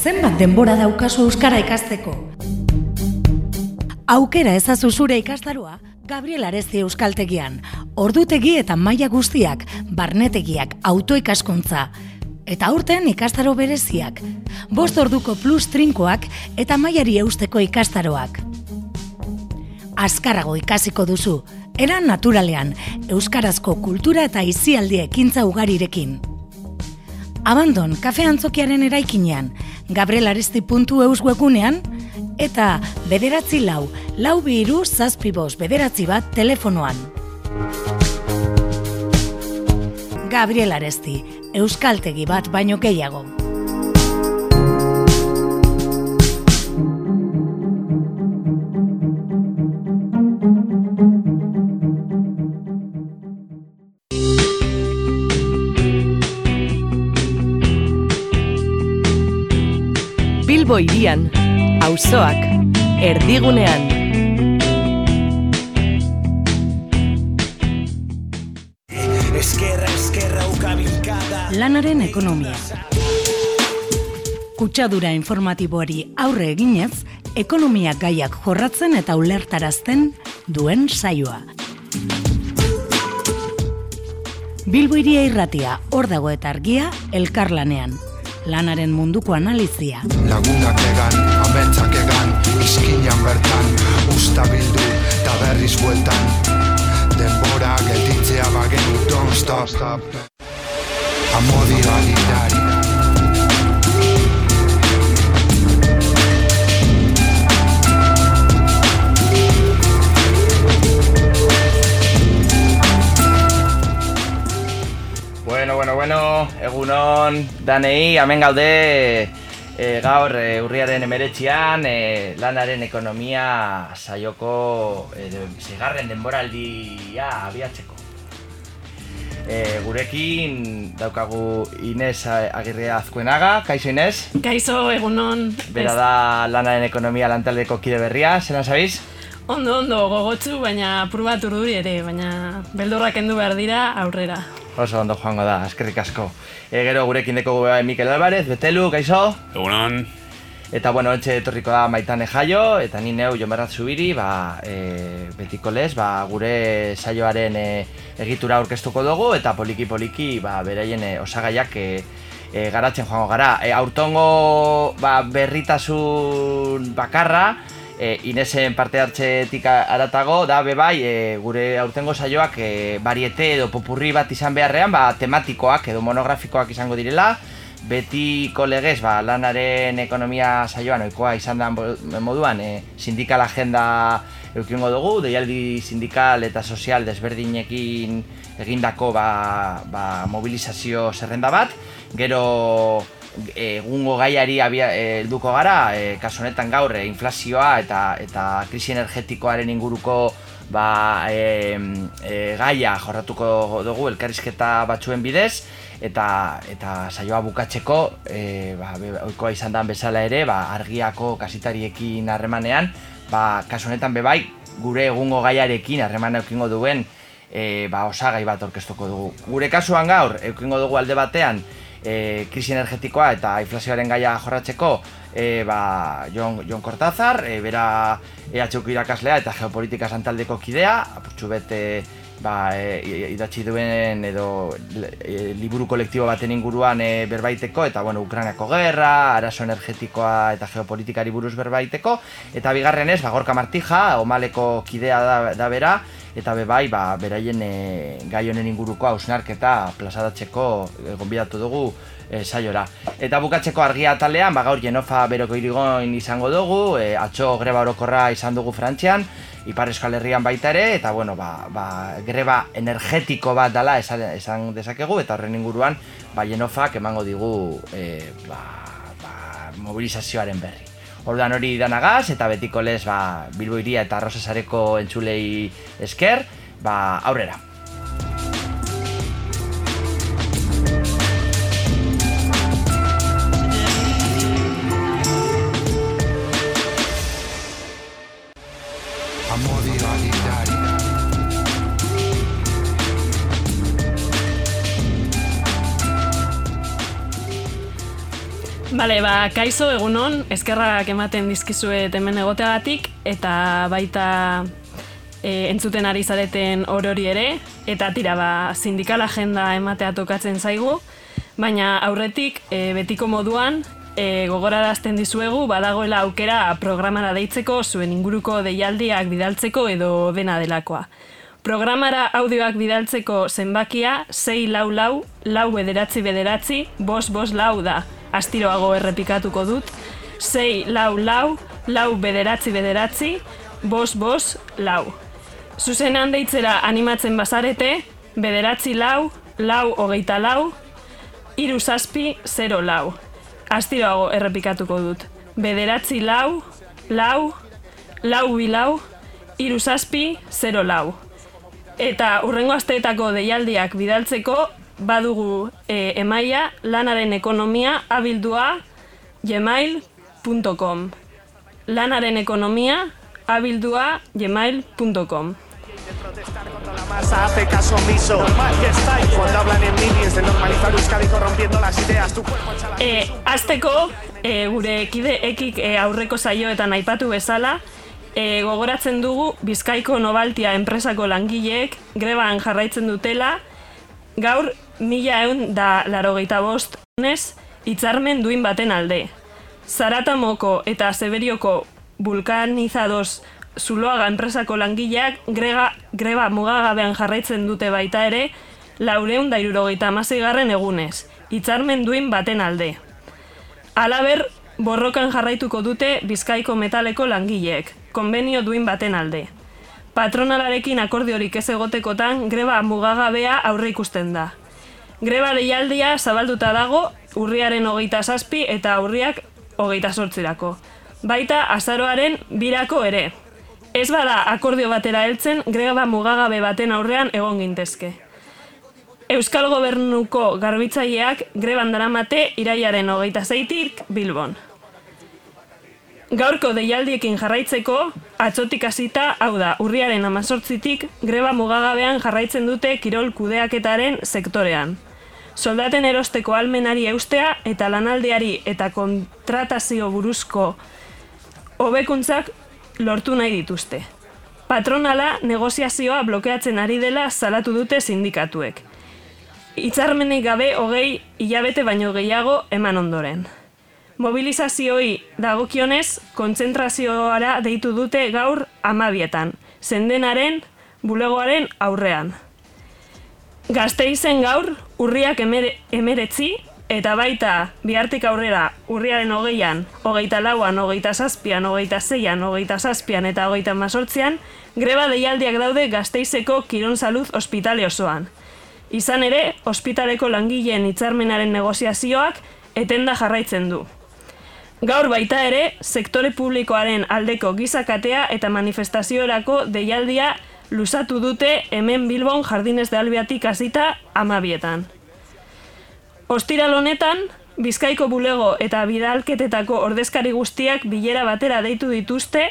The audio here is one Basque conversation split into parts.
zenbat denbora daukazu euskara ikasteko? Aukera ezazu zure ikastaroa Gabriel Aresti Euskaltegian. Ordutegi eta maila guztiak, barnetegiak, autoikaskuntza eta aurten ikastaro bereziak. Bost orduko plus trinkoak eta mailari eusteko ikastaroak. Azkarago ikasiko duzu, eran naturalean, euskarazko kultura eta izialdi ekintza ugarirekin. Abandon, kafe antzokiaren eraikinean, gabrielaresti.eus webunean, eta bederatzi lau, lau bihiru zazpibos bederatzi bat telefonoan. Gabriel Aresti, Euskaltegi bat baino gehiago. Bilbo irian, auzoak, erdigunean. Eskerra, eskerra, ukabilkada Lanaren ekonomia. Kutsadura informatiboari aurre eginez, ekonomia gaiak jorratzen eta ulertarazten duen saioa. Bilbo iria irratia, hor dago eta argia, elkarlanean. Lanaren munduko analizia. Lagunak egan, ametsak egan, izkinan bertan, usta bildu, eta berriz bueltan. Denbora gelditzea bagenu, don't stop, stop. Amodi egunon, danei, hemen gaude e, gaur e, urriaren emeretxian, e, lanaren ekonomia saioko e, de, zigarren denboraldia abiatzeko. E, gurekin daukagu Inez Agirrea Azkuenaga, kaixo Inez? Kaixo, egunon. Bera da lanaren ekonomia lantaldeko kide berria, zelan zabiz? Ondo, ondo, gogotsu, baina apur bat urduri ere, baina beldurrak endu behar dira aurrera. Oso ondo joango da, eskerrik asko. E, gero gurekin deko bai Mikel Alvarez, Betelu, kaixo? Egunon, Eta bueno, etxe etorriko da Maitane Jaio, eta ni neu Jomerrat Zubiri, ba, e, betiko lez, ba, gure saioaren e, egitura aurkeztuko dugu, eta poliki-poliki ba, beraien e, osagaiak e, e, garatzen joango gara. E, aurtongo ba, berritasun bakarra, e, Inesen parte hartzetik aratago, da be bai, e, gure aurtengo saioak e, bariete edo popurri bat izan beharrean, ba, tematikoak edo monografikoak izango direla, betiko legez, ba, lanaren ekonomia saioan ohikoa izan da moduan, e, sindikal agenda eukingo dugu, deialdi sindikal eta sozial desberdinekin egindako ba, ba, mobilizazio zerrenda bat, gero egungo gaiari abia, e, helduko gara, e, kasu honetan gaur e, inflazioa eta eta krisi energetikoaren inguruko ba, e, e, gaia jorratuko dugu elkarrizketa batzuen bidez eta eta saioa bukatzeko e, ba, ohikoa izan dan bezala ere ba, argiako kasitariekin harremanean ba, kasu honetan bebai gure egungo gaiarekin harremana eukingo duen e, ba, osagai bat orkestuko dugu. Gure kasuan gaur, eukingo dugu alde batean, e, krisi energetikoa eta inflazioaren gaia jorratzeko e, ba, Jon, Jon Cortázar, e, bera EHUko irakaslea eta geopolitika santaldeko kidea, apurtxu bete ba, e, idatzi duen edo e, liburu kolektibo baten inguruan e, berbaiteko eta bueno, Ukrainako gerra, arazo energetikoa eta geopolitikari buruz berbaiteko. Eta bigarrenez, ba, Gorka Martija, omaleko kidea da, da bera eta be bai, ba, beraien e, gai honen inguruko hausnarketa plazadatzeko e, gonbidatu dugu e, saiora. Eta bukatzeko argia atalean, ba, gaur Genofa beroko irigoin izango dugu, e, atxo greba orokorra izan dugu Frantzian, Ipar Euskal Herrian baita ere, eta bueno, ba, ba, greba energetiko bat dala esan, esan dezakegu, eta horren inguruan, ba, Genofak emango digu e, ba, ba, mobilizazioaren berri. Orduan hori danagaz, eta betiko lez ba, Bilbo iria eta Arrosasareko entzulei esker, ba, aurrera. Bale, ba, kaizo egunon, eskerrak ematen dizkizuet hemen egoteagatik, eta baita e, entzuten ari zareten orori ere, eta tira, ba, sindikal agenda ematea tokatzen zaigu, baina aurretik, e, betiko moduan, e, gogorarazten dizuegu, badagoela aukera programara deitzeko, zuen inguruko deialdiak bidaltzeko edo dena delakoa. Programara audioak bidaltzeko zenbakia 6 lau lau, lau bederatzi bederatzi, bos bos lau da. Astiroago errepikatuko dut. 6 lau lau, lau bederatzi bederatzi, bos bos lau. Zuzenean deitzera animatzen bazarete, bederatzi lau, lau hogeita lau, iru zazpi, zero lau. Astiroago errepikatuko dut. Bederatzi lau, lau, lau bilau, iru zazpi, zero lau. Eta urrengo asteetako deialdiak bidaltzeko badugu e, emaia lanaren ekonomia abildua gmail.com lanaren ekonomia abildua gmail.com masa hace caso omiso. Normal que estáis cuando hablan en minis de normalizar Euskadi corrompiendo las ideas. Tu cuerpo E, azteko, e, gure kide ekik e, aurreko saioetan aipatu bezala, e, gogoratzen dugu Bizkaiko Nobaltia enpresako langileek greban jarraitzen dutela, gaur mila eun da larogeita bost honez, hitzarmen duin baten alde. Zaratamoko eta Zeberioko vulkanizados Zuloaga enpresako langileak grega, greba mugagabean jarraitzen dute baita ere, laureun da irurogeita garren egunez, hitzarmen duin baten alde. Alaber, borrokan jarraituko dute Bizkaiko metaleko langileek, konbenio duin baten alde. Patronalarekin akordiorik ez egotekotan greba mugagabea aurre ikusten da. Greba deialdia zabalduta dago urriaren hogeita zazpi eta urriak hogeita sortzirako. Baita azaroaren birako ere. Ez bada akordio batera heltzen greba mugagabe baten aurrean egon gintezke. Euskal Gobernuko garbitzaileak greban daramate iraiaren hogeita zeitik Bilbon. Gaurko deialdiekin jarraitzeko, atzotik hasita, hau da, urriaren amazortzitik, greba mugagabean jarraitzen dute kirol kudeaketaren sektorean. Soldaten erosteko almenari eustea eta lanaldeari eta kontratazio buruzko hobekuntzak lortu nahi dituzte. Patronala negoziazioa blokeatzen ari dela salatu dute sindikatuek. Hitzarmenik gabe hogei hilabete baino gehiago eman ondoren. Mobilizazioi dagokionez, kontzentrazioara deitu dute gaur amabietan, zendenaren, bulegoaren aurrean. Gazteizen gaur, urriak emere, emeretzi, eta baita bihartik aurrera urriaren hogeian, hogeita lauan, hogeita zazpian, hogeita zeian, hogeita zazpian eta hogeita mazortzian, greba deialdiak daude Gazteizeko Kiron Saluz ospitale osoan. Izan ere, ospitaleko langileen hitzarmenaren negoziazioak etenda jarraitzen du. Gaur baita ere, sektore publikoaren aldeko gizakatea eta manifestaziorako deialdia luzatu dute hemen Bilbon jardinez de albiatik hasita amabietan. Ostiral honetan, Bizkaiko bulego eta bidalketetako ordezkari guztiak bilera batera deitu dituzte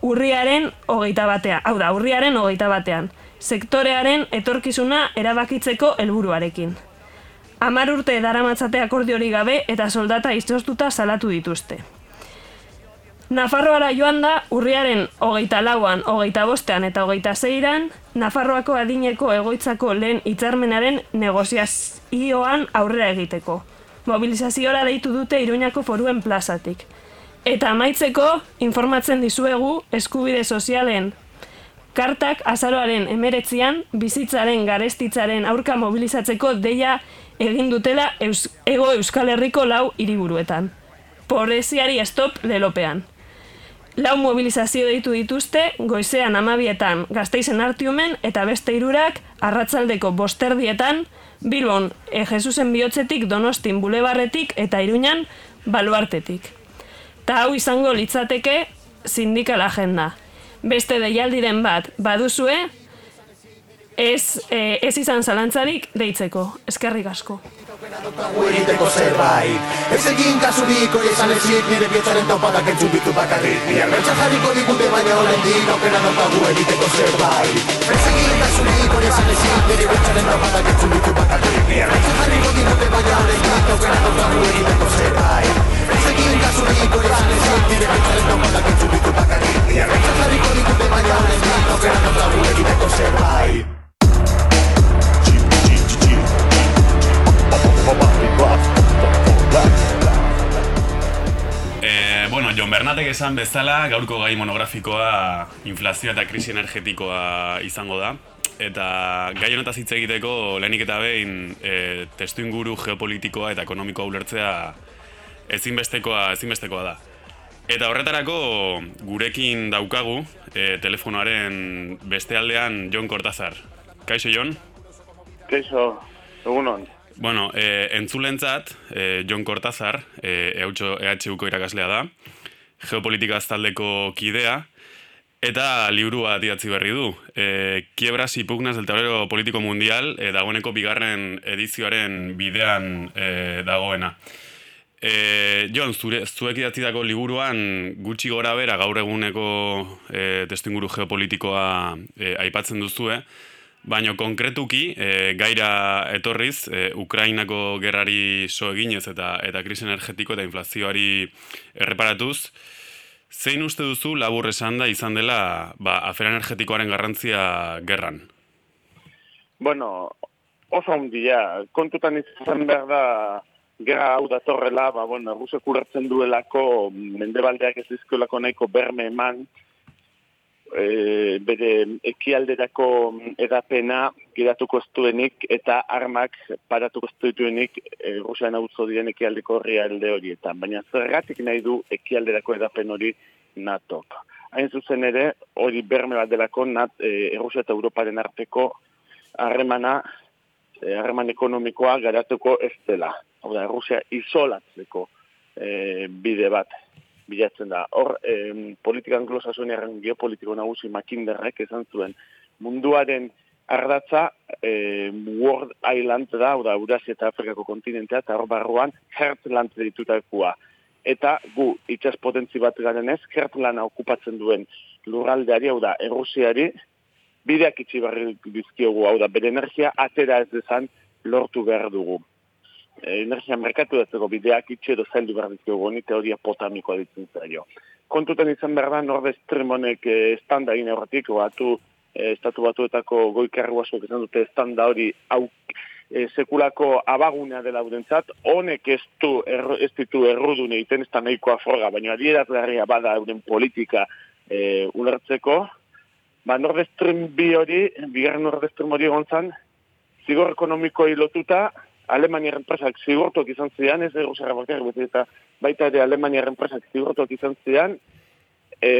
urriaren hogeita batean. Hau da, urriaren hogeita batean. Sektorearen etorkizuna erabakitzeko helburuarekin. Amar urte daramatzate akordiori gabe eta soldata izoztuta salatu dituzte. Nafarroara joan da, urriaren hogeita lauan, hogeita bostean eta hogeita zeiran, Nafarroako adineko egoitzako lehen hitzarmenaren negoziazioan aurrera egiteko. Mobilizaziora deitu dute Iruñako foruen plazatik. Eta amaitzeko, informatzen dizuegu eskubide sozialen kartak azaroaren emeretzian bizitzaren garestitzaren aurka mobilizatzeko deia egin dutela Eus ego Euskal Herriko lau hiriburuetan. Poreziari stop lelopean. Lau mobilizazio deitu dituzte, goizean amabietan gazteizen artiumen eta beste irurak arratzaldeko bosterdietan, Bilbon e Jesusen bihotzetik donostin bulebarretik eta iruñan baluartetik. Ta hau izango litzateke sindikal agenda. Beste deialdiren bat baduzue, ez, eh, ez izan zalantzarik deitzeko. Eskerrik asko. Eriteko zerbait. Ez egin kasurik hori esan ezik Nire bietzaren topadak entzun bitu bakarrik. Bia bertxan jarriko digute baina horren din Aukera dokagu eriteko zerbait. Ez egin kasurik hori esan ezik Nire bietzaren topadak entzun bitu bakarrik. Bia bertxan jarriko digute baina horren din Aukera dokagu eriteko zerbait. Ez egin kasurik hori esan ezik Nire bietzaren topadak entzun bitu bakarrik. Bia bertxan jarriko digute baina horren din Aukera dokagu eriteko zerbait. E, bueno, Jon Bernatek esan bezala, gaurko gai monografikoa inflazioa eta krisi energetikoa izango da. Eta gai honetaz hitz egiteko lehenik eta behin eh, e, testu inguru geopolitikoa eta ekonomikoa ulertzea ezinbestekoa, ezinbestekoa da. Eta horretarako gurekin daukagu e, telefonoaren beste aldean Jon Kortazar. Kaixo, Jon? Kaixo, egunon. Bueno, e, entzulentzat, e, Jon Kortazar, e, EHUko irakaslea da, geopolitika taldeko kidea, eta liburua diatzi berri du. E, Kiebras y pugnas del tablero politiko mundial, e, dagoeneko bigarren edizioaren bidean e, dagoena. E, Jon, zure, zuek idatzi dago liburuan gutxi gora bera gaur eguneko e, testinguru geopolitikoa e, aipatzen duzue, baina konkretuki e, gaira etorriz, e, Ukrainako gerrari so eginez eta eta krisi energetiko eta inflazioari erreparatuz, Zein uste duzu labur esan da izan dela ba, afera energetikoaren garrantzia gerran? Bueno, oso ondia, kontutan izan behar da gerra hau datorrela, ba, bueno, Rusek urratzen duelako mendebaldeak ez dizkolako nahiko berme eman, e, bere ekialderako edapena gidatuko estuenik eta armak paratuko estuenik e, Rusian hau zodien ekialdeko horri alde horietan. Baina zergatik nahi du ekialderako edapen hori NATO. Hain zuzen ere, hori berme bat delako nat, e, Rusia eta Europaren arteko harremana, e, harreman ekonomikoa garatuko ez dela. Hau da, Rusia isolatzeko e, bide bat bilatzen da. Hor, e, politika anglosasoniaren geopolitiko nagusi makinderrek esan zuen munduaren ardatza e, World Island da, hau da, Eurasia eta Afrikako kontinentea, eta hor barruan Heartland ditutakua. Eta gu, itxas potentzi bat garen ez, Heartlanda okupatzen duen lurraldeari, hau da, Errusiari, bideak itxi barri dizkiogu, hau da, bere energia atera ez dezan lortu behar dugu. Energia merkatu datzeko bideak itxe edo zaildu behar dizkiogu, honi teoria potamikoa ditzen zailo. Kontutan izan behar da, Nord Stream honek e, estanda egin aurretik, batu, e, estatu batuetako goikarru asko izan dute estanda hori hau e, sekulako abagunea dela urentzat, honek ez, du, er, ez ditu errudun egiten ez da nahikoa forga, baina adierazgarria bada euren politika e, ulertzeko, ba Nord Stream bi hori, bigarren Nord Stream hori gontzan, zigor ekonomiko lotuta, Alemaniar enpresak zigortuak izan zian, ez zerra bakarrik beti eta baita ere Alemaniar enpresak zigortuak izan zian, e,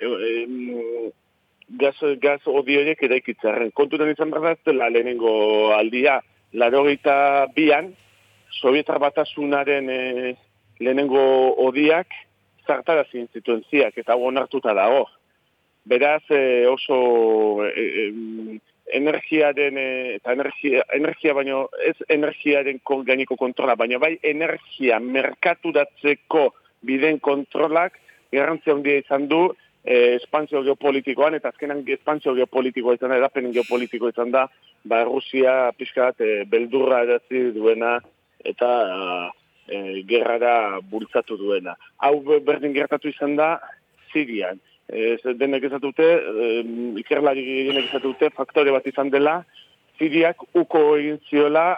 e, gaz, gaz odi horiek eraikitzaren. Kontutan izan behar da, la lehenengo aldia, laro bian, Sovietar batasunaren e, lehenengo odiak, zartara zituen ziak, eta hon hartuta dago. Beraz, e, oso... E, e, energiaren eh, eta energia, energia baino ez energiaren gainiko kontrola, baina bai energia merkaturatzeko biden kontrolak garrantzia handia izan du eh, espansio geopolitikoan eta azkenan espansio geopolitikoa izan da, edapen geopolitiko izan da, ba Rusia pixka bat eh, beldurra edazi duena eta eh, gerrara bultzatu duena. Hau berdin gertatu izan da Sirian ez denek ezatute, ikerlari denek ezatute, faktore bat izan dela, Siriak uko egin ziola,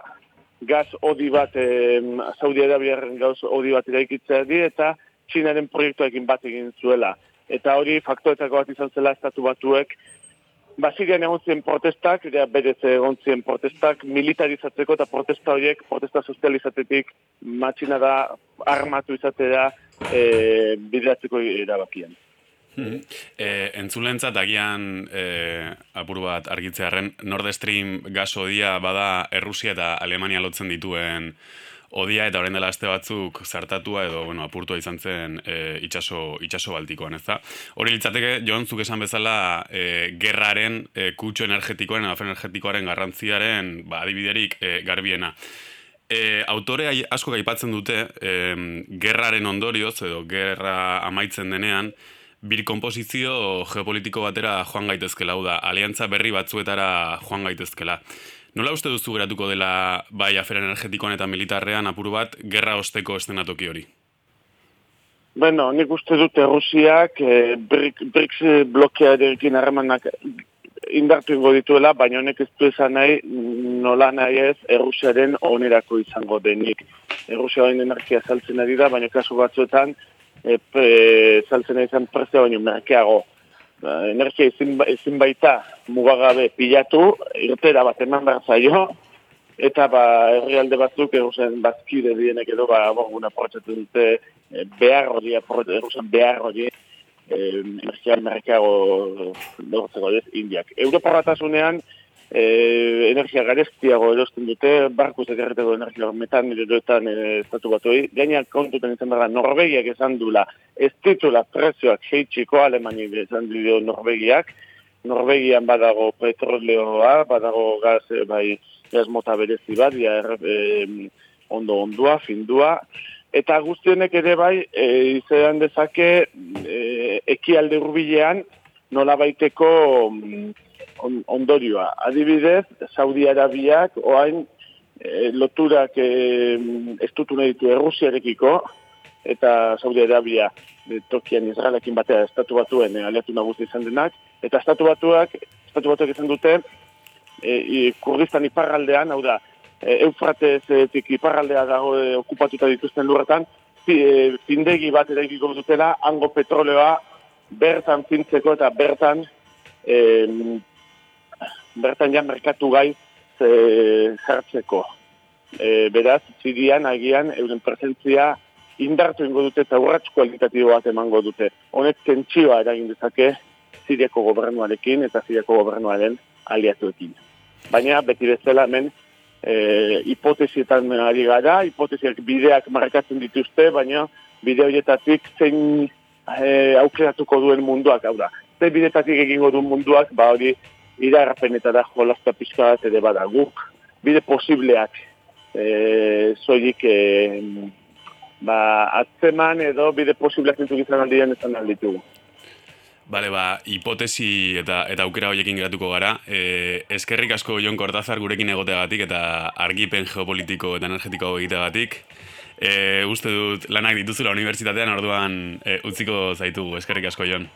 gaz odi bat, e, Saudi Arabiaren gaz odi bat iraikitzea di, eta Txinaren proiektuekin bat egin zuela. Eta hori faktoretako bat izan zela estatu batuek, Ba, Sirian egon ziren protestak, ja, berez egon ziren protestak, militarizatzeko eta protesta horiek, protesta sozializatetik, matxina da, armatu izatea, e, bideratzeko erabakian. E, entzulentzat agian e, apur bat argitzearen Nord Stream gas odia bada Errusia eta Alemania lotzen dituen odia eta orain dela aste batzuk zartatua edo bueno, apurtua izan zen e, itxaso, itxaso baltikoan, ez da? Hori litzateke, Jon, zuk esan bezala e, gerraren e, kutxo energetikoaren, afen energetikoaren garrantziaren ba, adibiderik e, garbiena. E, autore asko gaipatzen dute e, gerraren ondorioz edo gerra amaitzen denean, bir komposizio geopolitiko batera joan gaitezkela, hau da, aliantza berri batzuetara joan gaitezkela. Nola uste duzu geratuko dela bai afera energetikoan eta militarrean apuru bat gerra osteko estenatoki hori? Bueno, nik uste dute Rusiak eh, BRICS blokearekin harremanak indartu ingo dituela, baina honek ez du esan nahi, nola nahi ez, errusiaren onerako izango denik. Errusiaren energia saltzen ari da, baina kasu batzuetan, e, pre, saltzen ari zen prezio baino merkeago. Ba, energia ezin, ba, ezin baita mugagabe pilatu, irtera bat eman behar zaio, eta ba, herrialde batzuk errusian bazkide dienek edo, ba, borguna portzatzen dute, e, behar hori, errusian behar hori, eh, energia merkeago lortzeko ez, indiak. Europa batasunean, eh, energia gareztiago erosten dute, barkuz ekarreteko energia metan eroetan eh, estatu batoi, gainak kontutan izan dara Norvegiak esan dula, ez titula prezioak jeitxiko alemani esan dio Norvegiak, Norvegian badago petroleoa, badago gaz, eh, bai, gaz mota berezi bat, ja, eh, ondo ondua, findua, eta guztionek ere bai, e, izan dezake e, ekialde urbilean nola baiteko mm, ondorioa. Adibidez, Saudi Arabiak oain e, loturak e, estutu nahi ditu Errusiarekiko, eta Saudi Arabia e, tokian Israelekin batea estatu batuen e, aliatu nagusi izan denak, eta estatu batuak, estatu batuak izan dute, e, Kurdistan iparraldean, hau da, E, Eufratez etik iparraldea dago e, okupatuta dituzten lurretan, e, findegi bat eraikiko dutela, hango petroleoa bertan fintzeko eta bertan e, bertan ja merkatu gai e, jartzeko. E, beraz, zirian, agian, euren presentzia indartu ingo dute eta urratxko kualitatibo bat emango dute. Honek tentsioa eragin dezake Siriako gobernuarekin eta Siriako gobernuaren aliatuekin. Baina, beti bezala hemen, e, hipotesietan ari gara, hipotesiak bideak markatzen dituzte, baina bide horietatik zein e, aukeratuko duen munduak, hau da. Zein bidetatik egingo duen munduak, ba hori iragarpenetara jolazta pixka bat ere bada guk, bide posibleak e, zoiik e, ba, atzeman edo bide posibleak zentzuk izan aldien ezan alditugu. Bale, ba, hipotesi eta eta aukera horiekin geratuko gara. E, eskerrik asko Jon Kortazar gurekin egoteagatik eta argipen geopolitiko eta energetiko egiteagatik. E, uste dut lanak dituzula unibertsitatean orduan e, utziko zaitugu. Eskerrik asko Jon.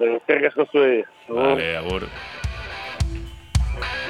Eskerrik asko zuen. Bale, agur. Bye.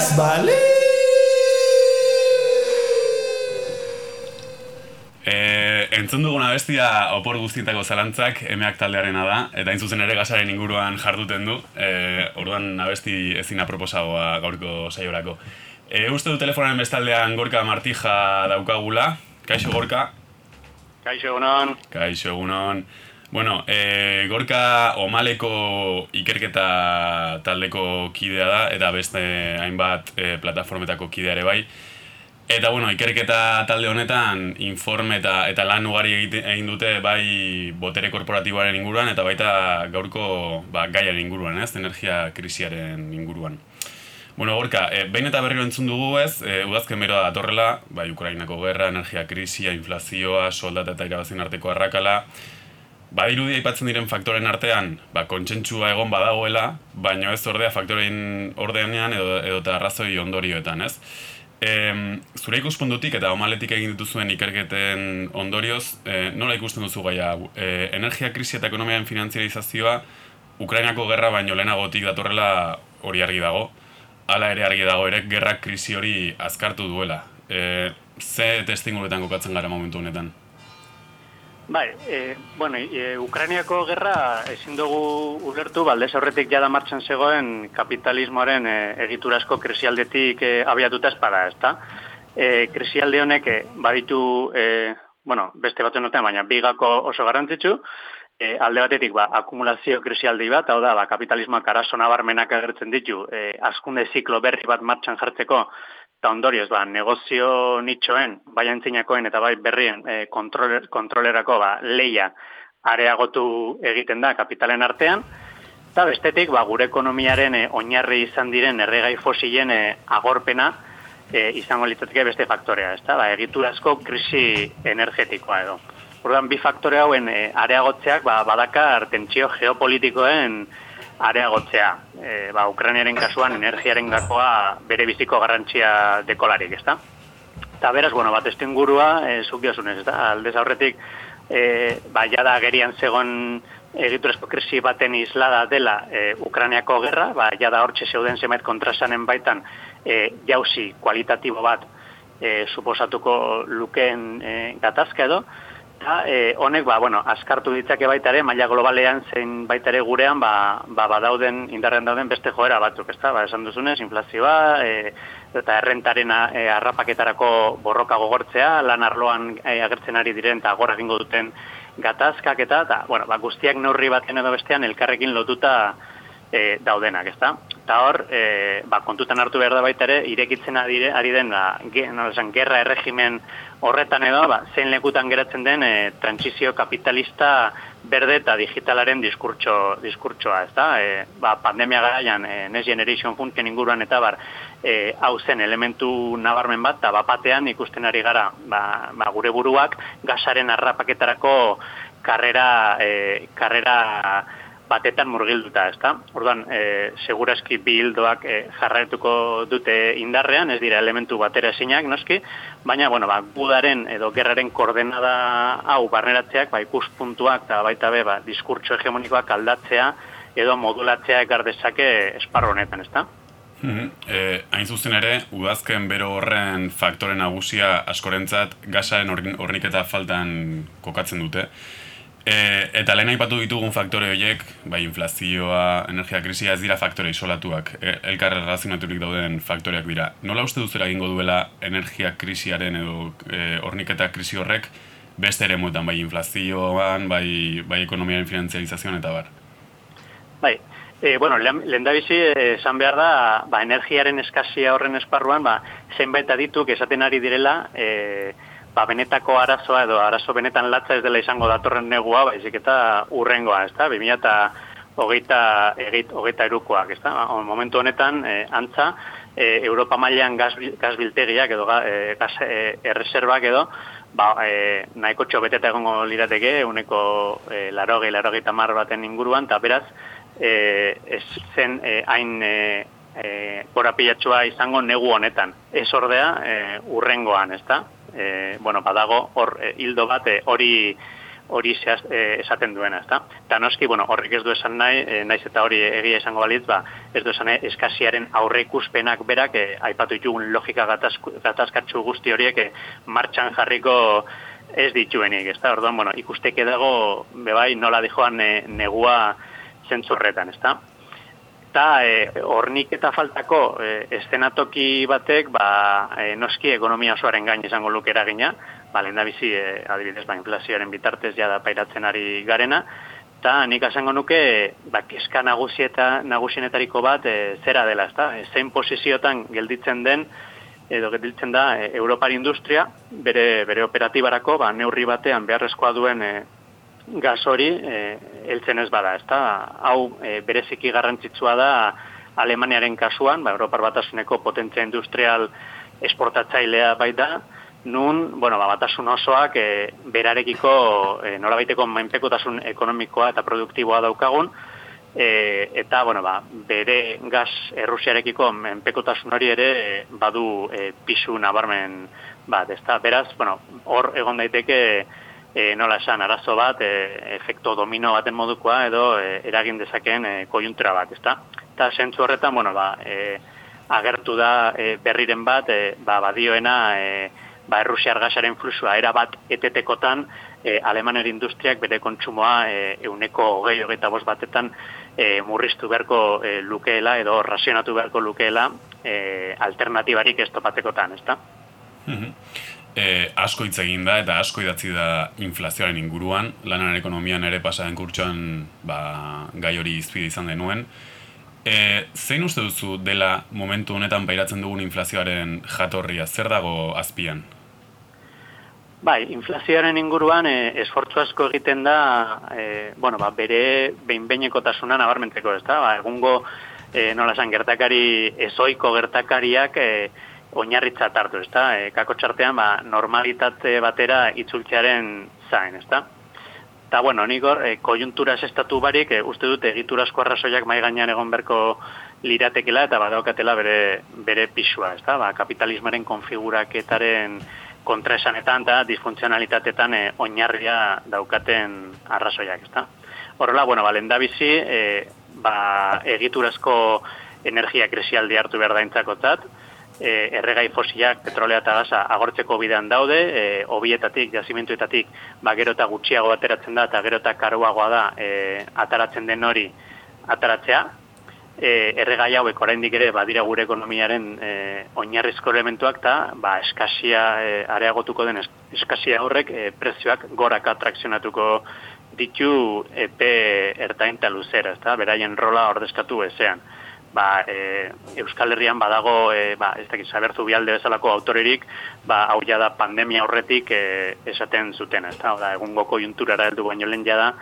podcast Bali. E, eh, entzun dugun abestia opor guztietako zalantzak emeak taldearena da, eta hain zuzen ere gasaren inguruan jarduten du, e, orduan abesti ezina aproposagoa gaurko saiorako. E, uste du telefonaren bestaldean Gorka Martija daukagula, kaixo Gorka? Kaixo egunon. Kaixo egunon. Bueno, e, Gorka Omaleko ikerketa taldeko kidea da, eta beste hainbat e, plataformetako kidea ere bai. Eta bueno, ikerketa talde honetan informe eta, eta lan ugari egin dute bai botere korporatiboaren inguruan eta baita gaurko ba, gaiaren inguruan, ez? Energia krisiaren inguruan. Bueno, gorka, e, behin eta berriro entzun dugu ez, e, udazken beroa datorrela, bai Ukrainako gerra, energia krisia, inflazioa, soldata eta irabazien arteko arrakala, Badirudi aipatzen diren faktoren artean, ba, kontsentsua egon badagoela, baino ez ordea faktorein ordenean edo, edo eta arrazoi ondorioetan, ez? E, zure ikuspundutik eta omaletik egin dituzuen ikerketen ondorioz, e, nola ikusten duzu gaia? E, energia krisi eta ekonomiaren finanzializazioa Ukrainako gerra baino lehenagotik datorrela hori argi dago. Hala ere argi dago ere gerra krisi hori azkartu duela. E, ze testinguretan kokatzen gara momentu honetan? Bai, e, bueno, e, Ukrainiako gerra ezin dugu ulertu, baldez aurretik jada martxan zegoen kapitalismoaren e, egiturasko krisialdetik e, abiatuta espada, ezta? E, krisialde honek e, baditu, e, bueno, beste batzen notean, baina bigako oso garantzitsu, e, alde batetik, ba, akumulazio krisialdi bat, hau da, ba, kapitalismoak arazo nabarmenak agertzen ditu, e, askunde ziklo berri bat martxan jartzeko, eta ondorioz, ba, negozio nitxoen, bai entzinakoen eta bai berrien e, kontroler, kontrolerako ba, leia areagotu egiten da kapitalen artean, eta bestetik ba, gure ekonomiaren e, oinarri izan diren erregai fosilen e, agorpena e, izango litzateke beste faktorea, ez da? Ba, egiturazko krisi energetikoa edo. Ordan bi faktore hauen e, areagotzeak ba, badakar tentsio geopolitikoen areagotzea. E, ba, Ukrainiaren kasuan energiaren gakoa bere biziko garrantzia dekolarik, ezta? Eta beraz, bueno, bat estu ingurua, e, zuk ez da? Aldez aurretik, e, ba, jada gerian zegon egiturezko krisi baten islada dela e, Ukrainiako gerra, ba, jada hortxe zeuden zemait kontrasanen baitan e, jauzi kualitatibo bat e, suposatuko lukeen e, gatazka edo, Eta e, honek, ba, bueno, askartu ditzake baita ere, maila globalean zein baita ere gurean, ba, ba, badauden, indarren dauden beste joera batzuk, ezta? Ba, esan duzunez, inflazioa, e, eta errentaren e, arrapaketarako borroka gogortzea, lan arloan e, agertzen ari diren eta gorra duten gatazkak eta, eta bueno, ba, guztiak neurri baten edo bestean elkarrekin lotuta e, daudenak, ezta? Eta hor, e, ba, kontutan hartu behar da baita ere, irekitzen ari, ari den, ba, ge, no, esan, gerra erregimen horretan edo, ba, zein lekutan geratzen den e, transizio kapitalista berde eta digitalaren diskurtso, diskurtsoa, ezta? E, ba, pandemia garaian, e, Next Generation Funken inguruan eta bar, e, hau zen elementu nabarmen bat, eta bapatean ikusten ari gara, ba, ba, gure buruak, gasaren arrapaketarako karrera, e, karrera, batetan murgilduta, ezta? Orduan, e, segurazki bildoak e, jarraituko dute indarrean, ez dira elementu batera esinak, noski, baina, bueno, ba, gudaren edo gerraren koordenada hau barneratzeak, ba, ikuspuntuak eta baita be, ba, diskurtso hegemonikoak aldatzea edo modulatzea ekar dezake esparro honetan, ezta? Mm -hmm. e, hain zuzen ere, udazken bero horren faktore nagusia askorentzat gasaren horniketa faltan kokatzen dute. E, eta lehen aipatu ditugun faktore horiek, bai inflazioa, energia krisia ez dira faktore isolatuak, e, elkar razionaturik dauden faktoreak dira. Nola uste duzera egingo duela energia krisiaren edo e, orniketa krisi horrek beste ere muetan, bai inflazioan, bai, bai ekonomiaren finanzializazioan eta bar? Bai, e, bueno, lehen da bizi, esan behar da, ba, energiaren eskazia horren esparruan, ba, zenbait adituk esaten ari direla, e, ba, benetako arazoa edo arazo benetan latza ez dela izango datorren negua, baizik eta urrengoa, ez da, 2000 eta hogeita, egit, hogeita erukoak, ez da, ba, momentu honetan, e, antza, e, Europa mailean gaz, gazbiltegiak edo e, gaz e, erreserbak edo, ba, e, nahiko txobeteta egongo lirateke, uneko e, laroge, laroge tamar baten inguruan, eta beraz, e, ez zen e, hain e, e, izango negu honetan. Ez ordea, e, urrengoan, ez da? E, bueno, badago hor e, hildo bat e, hori hori zehaz, e, esaten duena, ezta? Eta noski, bueno, horrek ez du esan nahi, e, naiz eta hori egia esango balitz, ba, ez du esan nahi, eskasiaren aurre ikuspenak berak, e, aipatu ditugun logika gatazkatzu guzti horiek, e, martxan jarriko ez dituenik, ez da, orduan, bueno, ikusteke dago, bebai, nola dijoan ne, negua zentzorretan, ez da. Eta e, hornik eta faltako e, estenatoki batek, ba, e, noski ekonomia osoaren gain izango luke eragina, ba, lehen da bizi, e, adibidez, ba, inflazioaren bitartez ja da pairatzen ari garena, eta nik asango nuke, ba, keska nagusieta, nagusienetariko bat e, zera dela, ez da, e, zein posiziotan gelditzen den, edo gelditzen da e, Europar industria, bere, bere operatibarako, ba, neurri batean beharrezkoa duen e, gaz hori e, eltzen ez bada, ezta? Hau e, bereziki garrantzitsua da Alemaniaren kasuan, ba, Europar batasuneko potentzia industrial esportatzailea bai da, nun, bueno, ba, batasun osoak e, berarekiko e, nolabaiteko mainpekotasun ekonomikoa eta produktiboa daukagun, e, eta bueno, ba, bere gas errusiarekiko menpekotasun hori ere e, badu e, pisu nabarmen bat, ezta? Beraz, bueno, hor egon daiteke e, nola esan arazo bat, e, efekto domino baten modukoa edo e, eragin dezakeen e, kojuntura bat, ezta? Eta sentzu horretan, bueno, ba, e, agertu da e, berriren bat, e, ba, badioena e, ba, errusiar gasaren fluxua era bat etetekotan e, Alemaner industriak bere kontsumoa e, euneko hogei hogeita bost batetan e, murriztu beharko e, lukeela edo razionatu beharko lukeela e, alternatibarik ez topatekotan, ezta? Mm E, asko hitz egin da eta asko idatzi da inflazioaren inguruan, lanaren ekonomian ere pasaren kurtsoan ba, gai hori izpide izan denuen. E, zein uste duzu dela momentu honetan pairatzen dugun inflazioaren jatorria, zer dago azpian? Bai, inflazioaren inguruan e, esfortzu asko egiten da, e, bueno, ba, bere behin-beineko tasuna nabarmentzeko, ez da? Ba, egungo, e, nola esan, gertakari, ezoiko gertakariak e, oinarritza hartu, ez da? E, kako txartean, ba, normalitate batera itzultzearen zain, ez da? Eta, bueno, nigor, e, kojuntura estatu barik, e, uste dute egiturazko arrazoiak mai gainean egon berko liratekela eta badaukatela bere, bere pisua, ez da? Ba, kapitalismaren konfiguraketaren kontraesanetan eta disfuntzionalitatetan e, oinarria daukaten arrazoiak, ezta? Horrela, bueno, ba, lendabizi, e, ba, egiturazko energia kresialdi hartu behar daintzakotzat, e, erregai fosilak, petrolea eta gaza agortzeko bidean daude, e, obietatik, jazimentuetatik, ba, gero eta gutxiago ateratzen da, eta gero eta karuagoa da e, ataratzen den hori ataratzea, e, erregai hauek oraindik ere badira gure ekonomiaren e, oinarrizko elementuak eta ba, eskasia e, areagotuko den eskasia horrek e, prezioak gorak atrakzionatuko ditu epe ertain eta luzera, ezta? beraien rola ordezkatu ezean. Ba, e, Euskal Herrian badago, e, ba, ez dakit, sabertu bialde bezalako autorerik, ba, hau da pandemia horretik e, esaten zuten, ez da, egungo kojunturara heldu baino lehen jada,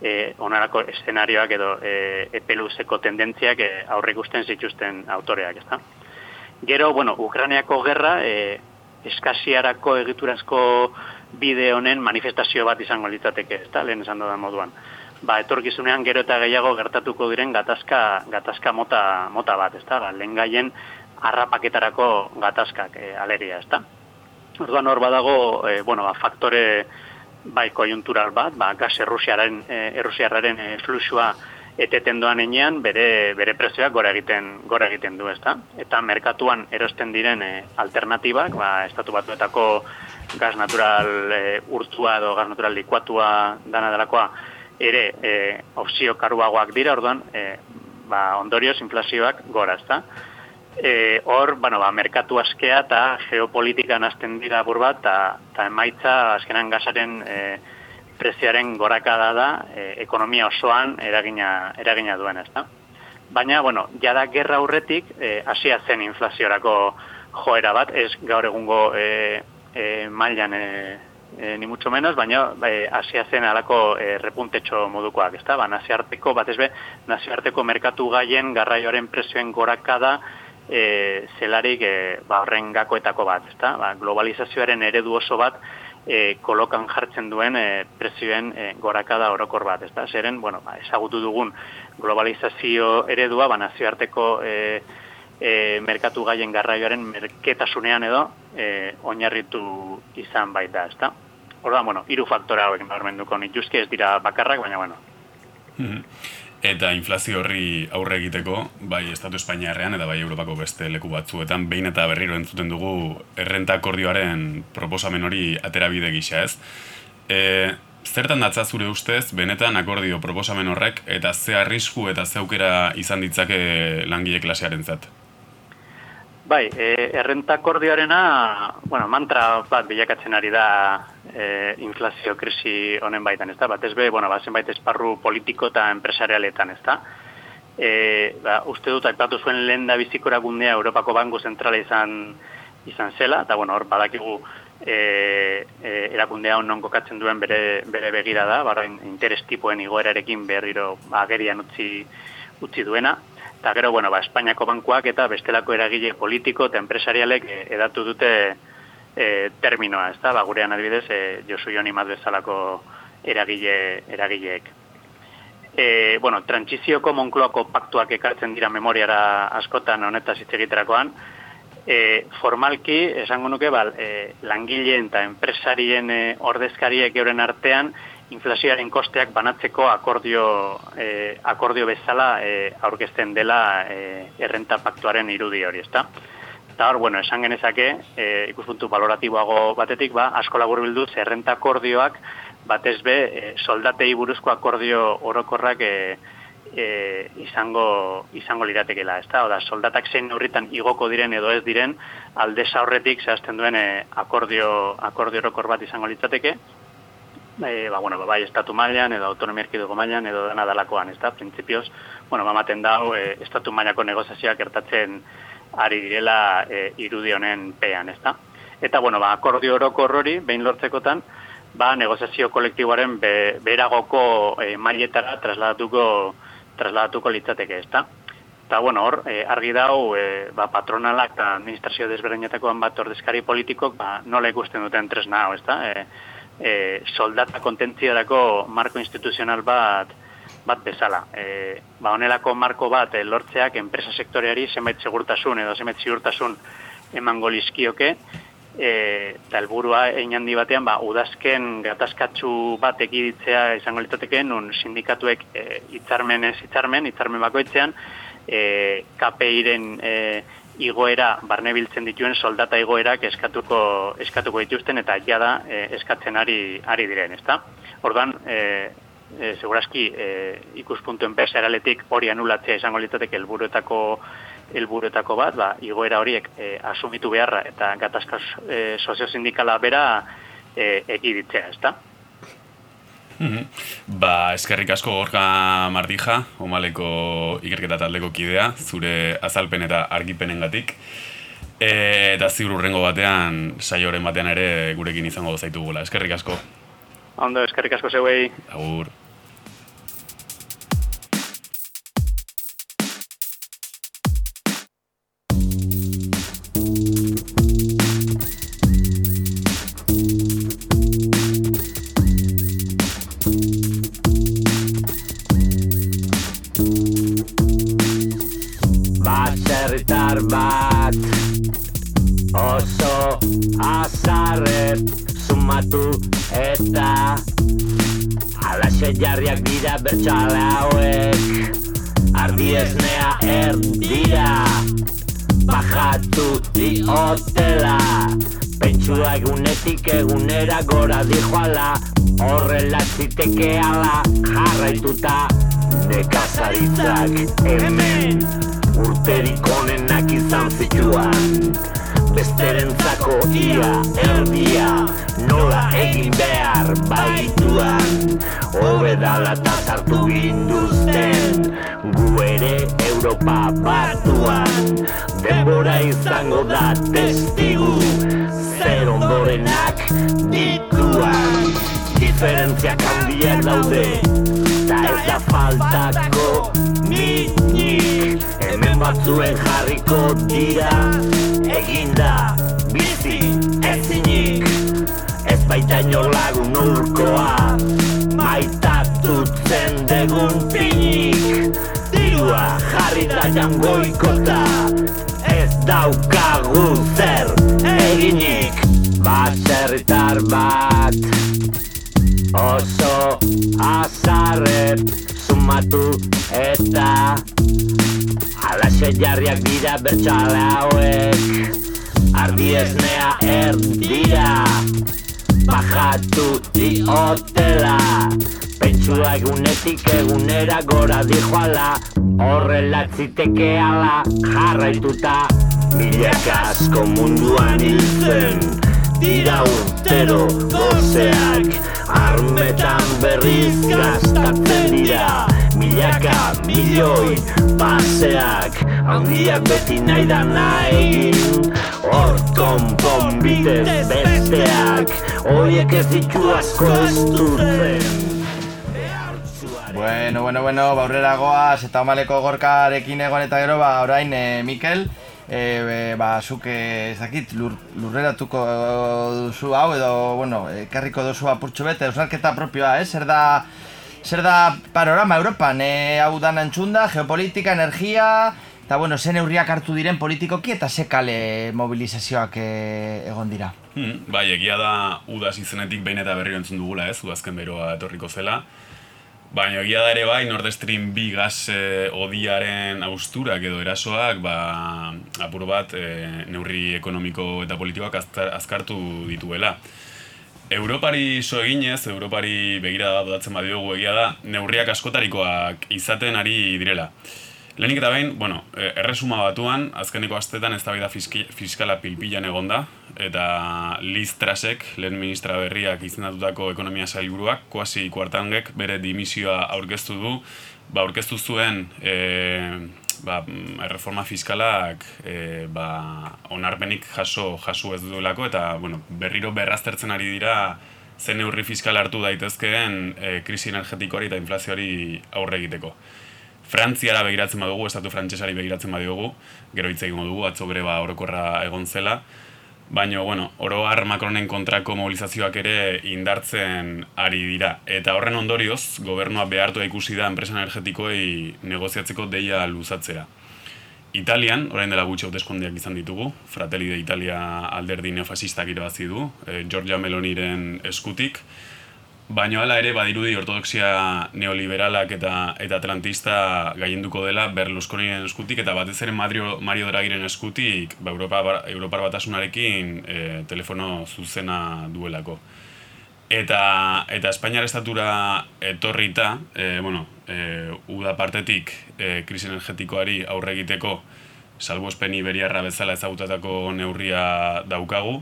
e, onarako eszenarioak edo e, epeluzeko tendentziak e, aurre ikusten zituzten autoreak, ezta? Gero, bueno, Ukraniako gerra e, eskasiarako egiturazko bide honen manifestazio bat izango litzateke, ezta? Lehen esan da moduan. Ba, etorkizunean gero eta gehiago gertatuko diren gatazka, gatazka mota, mota bat, ezta? Ba, lehen gaien arrapaketarako gatazkak e, aleria, ezta? Orduan hor badago, e, bueno, ba, faktore bai konjuntural bat, ba, gas errusiaren, e, errusiarraren e, fluxua eteten doan enean, bere, bere prezioak gora egiten, gora egiten du, ezta? Eta merkatuan erosten diren e, alternatibak, ba, estatu batuetako gas natural e, urtua edo gas natural likuatua dana delakoa, ere e, opzio karuagoak dira, orduan, e, ba, ondorioz inflazioak gora, ezta? E, hor, bueno, ba, merkatu askea eta geopolitikan hasten dira bur bat, eta emaitza azkenan gazaren e, preziaren gorakada da e, ekonomia osoan eragina, eragina duen, ez da? Baina, bueno, jada gerra aurretik e, asia zen inflaziorako joera bat, ez gaur egungo e, e, mailan e, e, ni mucho menos, baina e, asia zen alako e, repuntetxo modukoak, ez da? Ba, naziarteko, bat be, naziarteko merkatu gaien garraioaren prezioen gorakada, e, zelarik e, ba, horren gakoetako bat, ezta? Ba, globalizazioaren eredu oso bat e, kolokan jartzen duen e, prezioen e, gorakada orokor bat, ezta? Zeren, bueno, ba, ezagutu dugun globalizazio eredua, ba, nazioarteko e, e, merkatu gaien garraioaren merketasunean edo e, oinarritu izan baita, ezta? Horda, bueno, hiru faktora hauek nabarmenduko nituzke ez dira bakarrak, baina bueno. Mm eta inflazio horri aurre egiteko, bai Estatu Espainiarrean eta bai Europako beste leku batzuetan, behin eta berriro entzuten dugu errenta akordioaren proposamen hori aterabide gisa ez. E, zertan datza zure ustez, benetan akordio proposamen horrek, eta ze arrisku eta ze aukera izan ditzake langile klasearen zat? Bai, e, errentakordioarena, bueno, mantra bat bilakatzen ari da e, inflazio krisi honen baitan, ez da? Bat ez be, bueno, bat zenbait esparru politiko eta empresarialetan, ez da? E, ba, uste dut, aipatu zuen lehen da bizikora gundea Europako Banko Zentrala izan, izan zela, eta bueno, hor badakigu e, e, erakundea non kokatzen duen bere, bere begira da, barra interes tipuen igoerarekin berriro agerian utzi, utzi duena, Eta gero, bueno, ba, Espainiako bankuak eta bestelako eragile politiko eta empresarialek eh, edatu dute e, terminoa, ez da? Ba, gurean adibidez, e, Josu Joni bezalako eragile, eragileek. E, bueno, trantsizioko monkloako paktuak ekartzen dira memoriara askotan honetaz hitz egiterakoan, e, formalki, esango nuke, bal, e, langileen eta enpresarien e, ordezkariek euren artean, inflazioaren kosteak banatzeko akordio, e, akordio bezala e, aurkezten dela e, errenta paktuaren irudi hori, ezta? Eta hor, bueno, esan genezake, e, ikuspuntu valoratiboago batetik, ba, asko labur bildu, errenta akordioak, batez be, e, soldatei buruzko akordio orokorrak e, e, izango, izango liratekela, ezta? Oda, soldatak zein horritan igoko diren edo ez diren, alde zaurretik zehazten duen e, akordio, akordio orokor bat izango litzateke, e, ba, bueno, bai estatu mailan edo autonomia erkidego mailan edo dena dalakoan, ez da, prinsipioz, bueno, ba, maten dau, e, estatu mailako negozazioak ertatzen ari direla e, irudi honen pean, ez da. Eta, bueno, ba, akordio oroko horrori, behin lortzekotan, ba, negozazio kolektiboaren be, beragoko e, mailetara trasladatuko, trasladatuko litzateke, ez da. Eta, bueno, hor, e, argi dau, e, ba, patronalak eta administrazio desberdinetakoan bat ordezkari politikok, ba, nola ikusten duten tresna, ez da. E, e, soldata kontentziarako marko instituzional bat bat bezala. E, ba, onelako marko bat e, lortzeak enpresa sektoreari zenbait segurtasun edo zenbait ziurtasun emango lizkioke, e, eta helburua egin handi batean, ba, udazken gatazkatzu bat ekiditzea izango litzateken, un sindikatuek e, itzarmen ez itzarmen, itzarmen bakoitzean, e, KPI-ren e, igoera barne biltzen dituen soldata igoerak eskatuko eskatuko dituzten eta ja da e, eskatzen ari ari diren, ezta? Orduan, eh e, segurazki e, ikuspuntu enpresarialetik hori anulatzea izango litzateke helburuetako helburuetako bat, ba, igoera horiek e, asumitu beharra eta gatazka e, soziosindikala bera e, egiditzea, ezta? Mhm. Ba, eskerrik asko gorka mardija, omaleko ikerketa taldeko kidea, zure azalpen eta argipenengatik. E, eta ziur urrengo batean, saioren batean ere gurekin izango zaitu gula. Eskerrik asko. Ondo, eskerrik asko zeuei. Agur. Nekazaritzak hemen batzuen jarriko dira Eginda bizi ezinik Ez baita lagun urkoa maitatutzen degun pinik. Dirua jarri da jangoikota Ez daukagu zer eginik. Baserritar bat Oso azarret somatu eta Alaxe jarriak dira bertxale hauek. Ardi esnea erdira. Bajatu diotela. Pentsua egunetik egunera gora dijoala. Horrela tziteke ala jarraituta. Milaka asko munduan hiltzen Dira urtero gozeak Armetan berriz gastatzen dira. Milaka milioi paseak Handiak beti nahi da nahi. Hor konpon bitez besteak Oiek ez ditu asko ez dutzen Bueno, bueno, bueno, ba, aurrera goaz, eta omaleko gorkarekin egon eta gero, ba, orain, e, Mikel, e, e, ba, zuk, e, ez dakit, lur, lurreratuko duzu hau, edo, bueno, ekarriko duzu apurtxo bete, eusnarketa propioa, eh? Zer da, zer da panorama Europan, e, hau dan antxunda, geopolitika, energia, eta, bueno, zen neurriak hartu diren politikoki eta ze kale mobilizazioak e, egon dira. Hmm, bai, egia da udaz izenetik behin eta berriro entzun dugula ez, udazken beroa etorriko zela. Baina egia da ere bai, Nord Stream 2 gaz e, odiaren austurak edo erasoak, ba, apur bat e, neurri ekonomiko eta politikoak azkar, azkartu dituela. Europari so eginez, Europari begira da dodatzen badiogu egia da, neurriak askotarikoak izaten ari direla. Lehenik eta behin, bueno, e, erresuma batuan, azkeneko astetan ez da fiskala pilpilan egonda, eta Liz Trasek, lehen ministra berriak izendatutako ekonomia sailburuak, kuasi kuartangek bere dimisioa aurkeztu du, ba, aurkeztu zuen e, ba, erreforma fiskalak e, ba, onarpenik jaso jaso ez duelako, eta bueno, berriro berraztertzen ari dira zen neurri fiskal hartu daitezkeen e, krisi energetikoari eta inflazioari aurre egiteko. Frantziara begiratzen badugu, estatu frantsesari begiratzen badugu, gero hitz egingo dugu, atzo greba orokorra egon zela, Baina, bueno, oro har Macronen kontrako mobilizazioak ere indartzen ari dira. Eta horren ondorioz, gobernua behartu ikusi da enpresa energetikoei negoziatzeko deia luzatzea. Italian, orain dela gutxi hauteskundeak izan ditugu, Fratelli de Italia alderdi neofasistak irabazi du, eh, Giorgia Meloniren eskutik, Baina hala ere badirudi ortodoxia neoliberalak eta eta atlantista gaienduko dela Berlusconiren eskutik eta batez ere Mario, Mario Draghiren eskutik ba, Europa, Europar batasunarekin e, telefono zuzena duelako. Eta, eta Espainiar estatura etorrita, e, bueno, e, uda partetik e, krisi energetikoari aurre egiteko salbuespen iberiarra bezala ezagutatako neurria daukagu,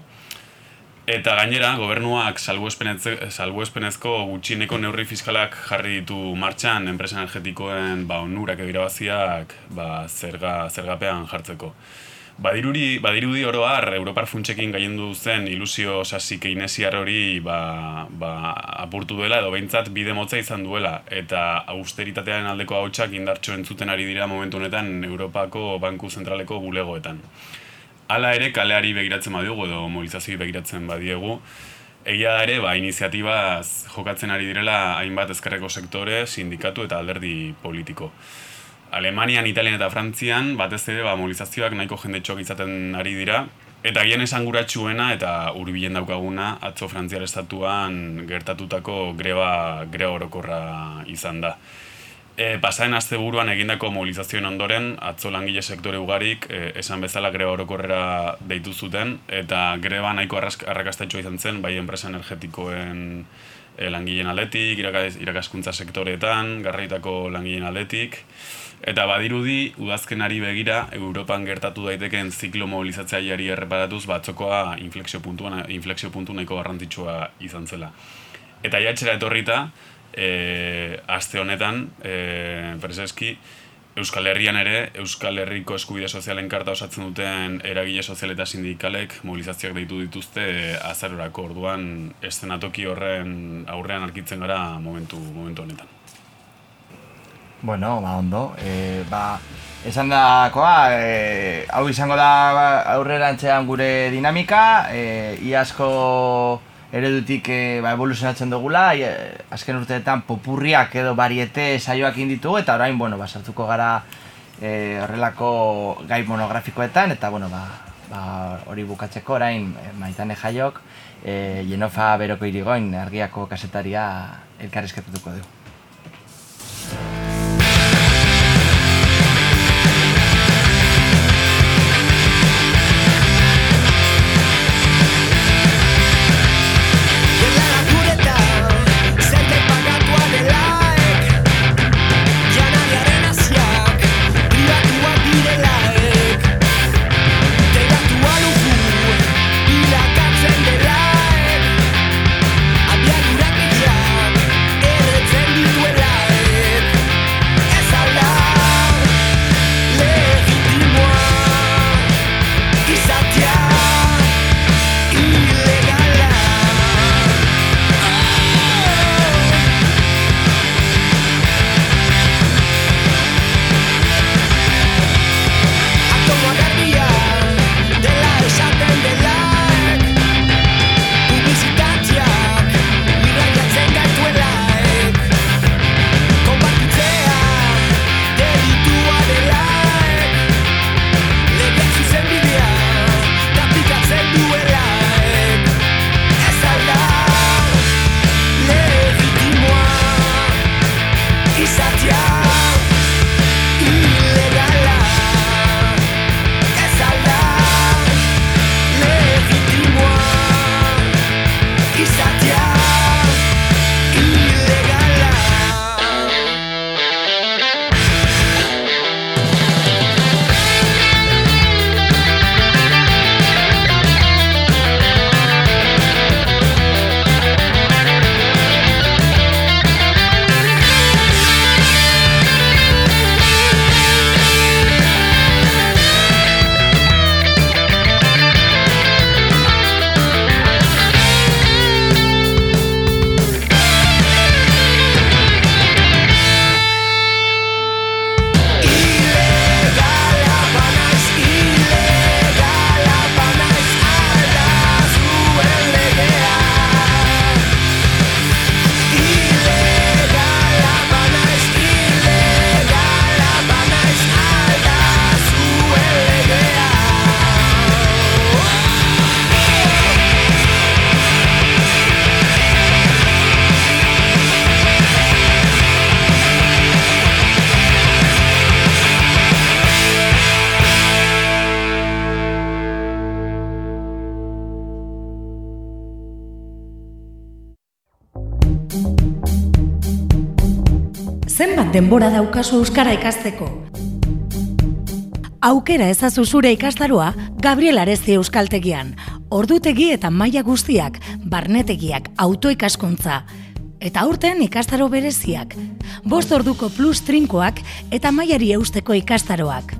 Eta gainera, gobernuak salbuespenezko gutxieneko neurri fiskalak jarri ditu martxan enpresa energetikoen ba, onurak egirabaziak ba, zerga, zergapean jartzeko. Badiruri, badirudi oro har, Europar funtsekin gaiendu zen ilusio sasik einesiar hori ba, ba, apurtu duela edo behintzat bide motza izan duela eta austeritatearen aldeko hautsak indartxo entzuten ari dira momentu honetan Europako Banku Zentraleko bulegoetan. Hala ere, kaleari begiratzen badiogu edo mobilizazioi begiratzen badiegu, egia da ere, ba, iniziatibaz jokatzen ari direla hainbat ezkerreko sektore, sindikatu eta alderdi politiko. Alemanian, Italian eta Frantzian, batez ere, ba, mobilizazioak nahiko jendetxoak izaten ari dira, Eta gien esanguratsuena eta urbilen daukaguna atzo Frantziar estatuan gertatutako greba greba orokorra izan da. E, Pasaren azte buruan egindako mobilizazioen ondoren, atzo langile sektore ugarik, e, esan bezala greba orokorrera deitu zuten, eta greba nahiko arrakastatxo izan zen, bai enpresa energetikoen e, langileen aldetik, irakaskuntza sektoreetan, garraitako langileen aldetik, eta badirudi, udazkenari begira, Europan gertatu daiteken ziklo mobilizatzaileari erreparatuz, batzokoa inflexio, puntuan, inflexio puntu nahiko garrantzitsua izan zela. Eta jatxera etorrita, e, aste honetan, e, prezeski, Euskal Herrian ere, Euskal Herriko eskubide sozialen karta osatzen duten eragile sozial eta sindikalek mobilizazioak deitu dituzte azarorako orduan estenatoki horren aurrean arkitzen gara momentu, momentu honetan. Bueno, ba, ondo. E, ba, esan dakoa, e, hau izango da aurrera gure dinamika, e, iasko eredutik e, ba, evoluzionatzen dugula, e, azken urteetan popurriak edo bariete saioak inditugu, eta orain, bueno, ba, sartuko gara e, horrelako gai monografikoetan, eta, bueno, ba, ba, hori bukatzeko orain e, maitane jaiok, e, Jenofa Beroko irigoin, argiako kasetaria elkarrizketutuko du. Denbora daukazu euskara ikasteko? Aukera ezazu zure ikastaroa Gabriel Aresti Euskaltegian. Ordutegi eta maila guztiak, barnetegiak, autoikaskuntza eta aurten ikastaro bereziak. Bost orduko plus trinkoak eta mailari eusteko ikastaroak.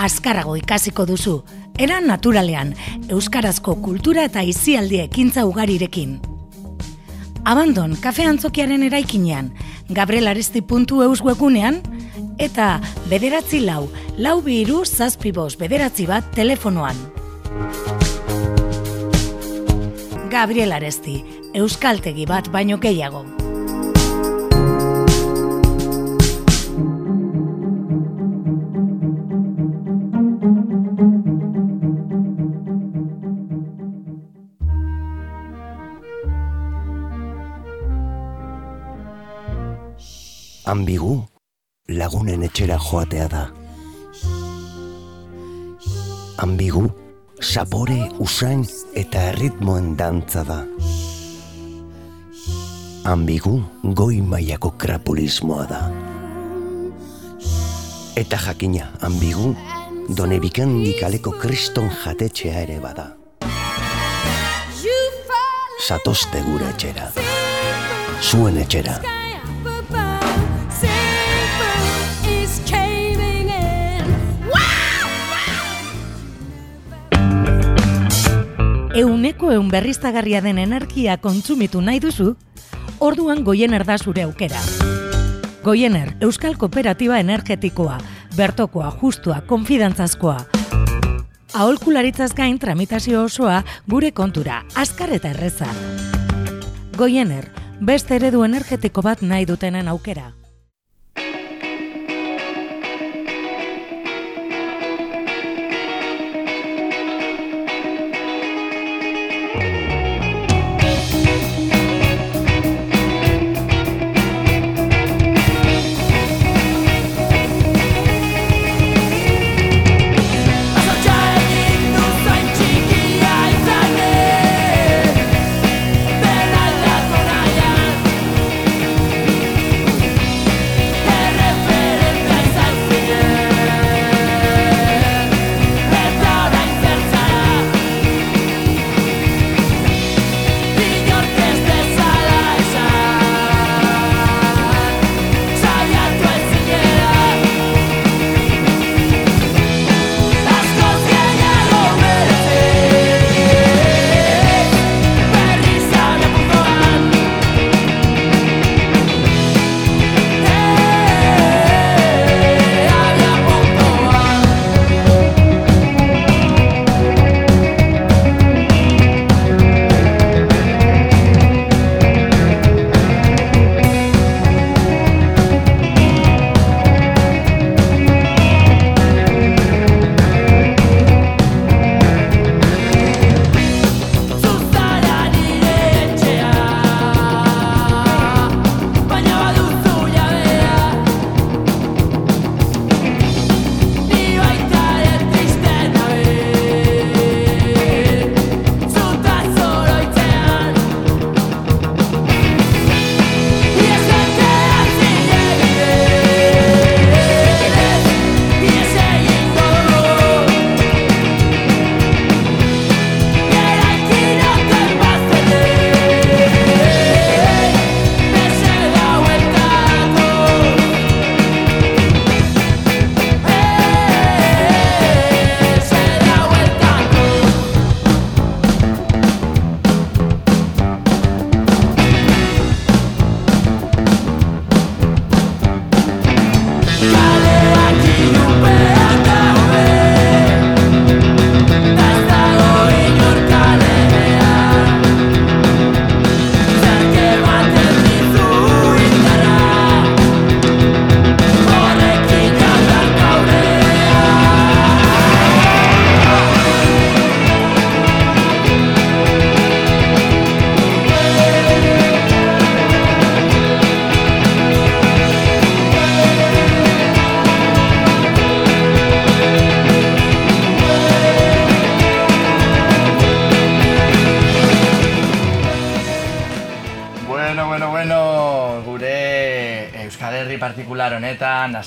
Azkarago ikasiko duzu, eran naturalean, euskarazko kultura eta izialdi ekintza ugarirekin. Abandon, kafe antzokiaren eraikinean, gabrielaresti.eus webunean, eta bederatzi lau, lau bihiru zazpibos bederatzi bat telefonoan. Gabriel Aresti, euskaltegi bat baino gehiago. Ambigu, lagunen etxera joatea da. Ambigu, sapore, usain eta erritmoen dantza da. Ambigu, goi mailako krapulismoa da. Eta jakina, ambigu, done bikandik kaleko kriston jatetxea ere bada. Zatozte gure etxera. Zuen etxera. Euneko eun berriztagarria den energia kontsumitu nahi duzu, orduan goiener da zure aukera. Goiener, Euskal Kooperatiba Energetikoa, bertokoa, justua, konfidantzazkoa. Aholkularitzaz gain tramitazio osoa gure kontura, azkar eta erreza. Goiener, beste eredu energetiko bat nahi dutenen aukera.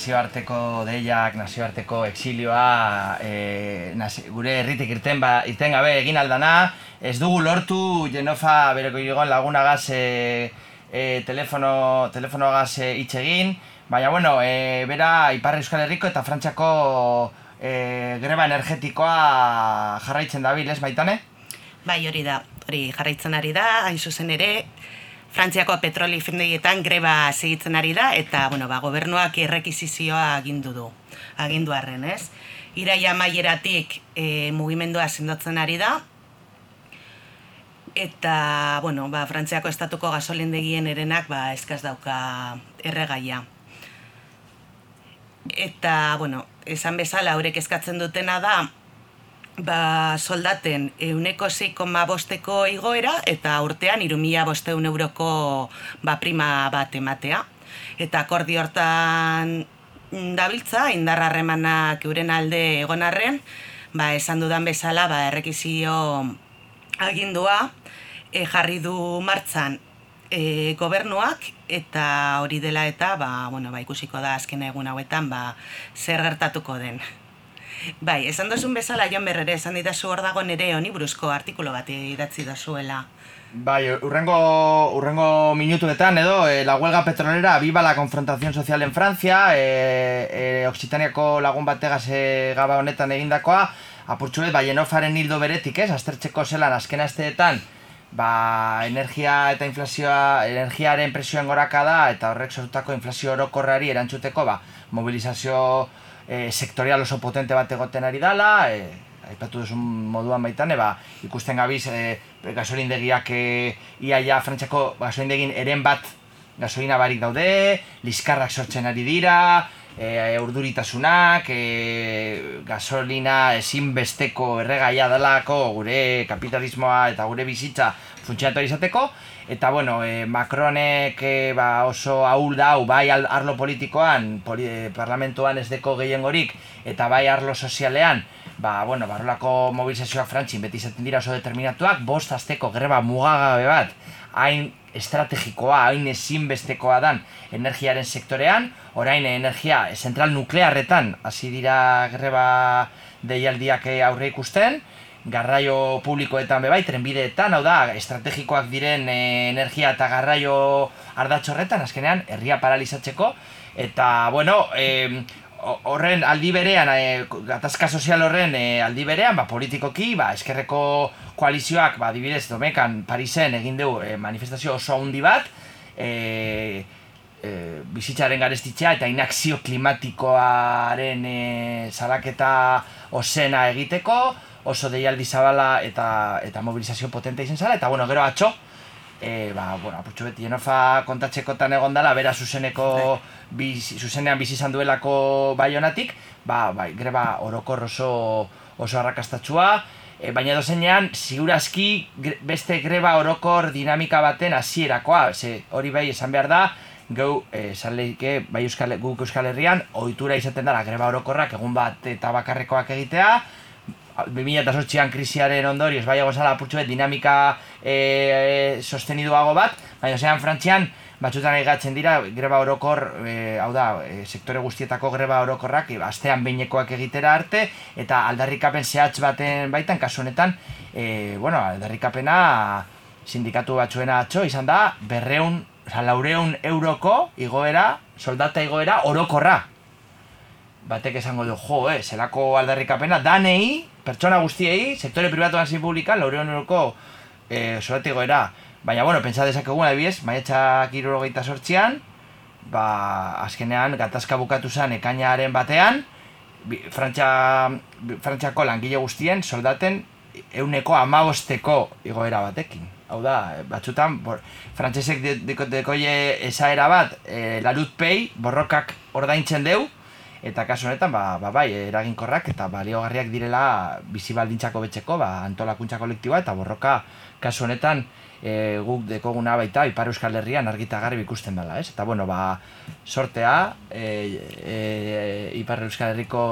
Nazioarteko deiak, nazioarteko exilioa, e, nazi, gure herritik irten, ba, irten gabe egin aldana, ez dugu lortu Genofa bereko igon lagunagaz e, e, telefono, telefonogaz e, hitz egin, baina, bueno, e, bera Ipar Euskal Herriko eta Frantziako e, greba energetikoa jarraitzen dabil, ez baitane? Bai, hori da, hori jarraitzen ari da, hain zuzen ere, Frantziako petroli fendegietan greba segitzen ari da, eta, bueno, ba, gobernuak errekizizioa agindu du, agindu arren, ez? Iraia maieratik e, mugimendua sendotzen ari da, eta, bueno, ba, Frantziako estatuko gasolindegien erenak, ba, eskaz dauka erregaia. Eta, bueno, esan bezala, haurek eskatzen dutena da, ba, soldaten euneko zeikoma bosteko igoera eta urtean irumila bosteun euroko ba, prima bat ematea. Eta akordi hortan dabiltza, indarrarremanak euren alde egonarren, ba, esan dudan bezala ba, errekizio agindua e, jarri du martzan e, gobernuak eta hori dela eta ba, bueno, ba, ikusiko da azken egun hauetan ba, zer gertatuko den. Bai, esan duzun bezala Jon Berrere, esan didazu hor dago nire honi buruzko artikulo bat idatzi dazuela. Bai, urrengo, urrengo minutuetan edo, e, la huelga petrolera viva la confrontación social en Francia, e, e, Occitaniako lagun bategaz e, gaba honetan egindakoa, apurtxuet, bai, enofaren hildo beretik ez, aztertzeko zelan azkena esteetan, ba, energia eta inflazioa, energiaren presioen goraka da, eta horrek sortutako inflazio orokorrari erantzuteko, ba, mobilizazio e, sektorial oso potente bat egoten ari dala, e, aipatu duzun moduan baitan, eba, ikusten gabiz e, gasolindegiak e, iaia frantxako gasolindegin eren bat gasolina barik daude, liskarrak sortzen ari dira, e, urduritasunak, e, gasolina ezinbesteko erregaia dalako gure kapitalismoa eta gure bizitza funtsiatu izateko, eta bueno, e, Macronek e, ba, oso ahul dau bai arlo politikoan, poli, e, parlamentuan ez deko gehiengorik, eta bai arlo sozialean, ba, bueno, barrolako mobilizazioak frantzin beti izaten dira oso determinatuak, bost azteko greba mugagabe bat, hain estrategikoa, hain ezinbestekoa dan energiaren sektorean, orain energia zentral nuklearretan hasi dira greba deialdiak aurre ikusten, garraio publikoetan bebai, trenbideetan, hau da, estrategikoak diren e, energia eta garraio ardatxorretan, azkenean, herria paralizatzeko, eta, bueno, e, horren aldi berean, e, gatazka sozial horren e, aldi berean, ba, politikoki, ba, eskerreko koalizioak, ba, dibidez, domekan, Parisen egin du e, manifestazio oso handi bat, e, e, bizitzaren garestitzea eta inakzio klimatikoaren e, salaketa osena egiteko, oso deialdi zabala eta eta mobilizazio potente izan zala, eta bueno, gero atxo, e, ba, bueno, apurtxo beti jenofa kontatxekotan egon dela, bera zuzeneko, bai. biz, zuzenean bizi izan duelako bai honatik, ba, bai, greba orokor oso, oso arrakastatxua, e, baina dozenean, ziurazki beste greba orokor dinamika baten hasierakoa, ze hori bai esan behar da, gau, e, leike, bai Euskal, guk Euskal Herrian, ohitura izaten dara greba orokorrak egun bat eta bakarrekoak egitea, 2008an krisiaren ondorioz bai gozala apurtxo dinamika e, sosteniduago bat, baina zean frantzian batzutan egatzen dira greba orokor, e, hau da, e, sektore guztietako greba orokorrak e, astean behinekoak egitera arte eta aldarrikapen zehatz baten baitan, kasu honetan, e, bueno, aldarrikapena sindikatu batzuena atxo, izan da, berreun, oza, laureun euroko igoera, soldata igoera orokorra. Batek esango du, jo, eh, zelako aldarrikapena, danei, pertsona guztiei, sektore privatuan zein publikan, laureon euroko e, era. Baina, bueno, pentsa dezakegu, adibidez, maiatxak irurogeita sortzian, ba, azkenean, gatazka bukatu zen ekainaren batean, Frantxa, Frantxako langile guztien soldaten euneko amabosteko igoera batekin. Hau da, batzutan, bor, frantzesek dekoie esaera bat, e, larut pei, borrokak ordaintzen deu, eta kasu honetan ba, ba bai eraginkorrak eta baliogarriak direla bizi baldintzako betzeko ba antolakuntza kolektiboa eta borroka kasu honetan e, guk dekoguna baita Ipar Euskal Herrian argita garbi ikusten dela, ez? Eta bueno, ba sortea e, e, Ipar Euskal Herriko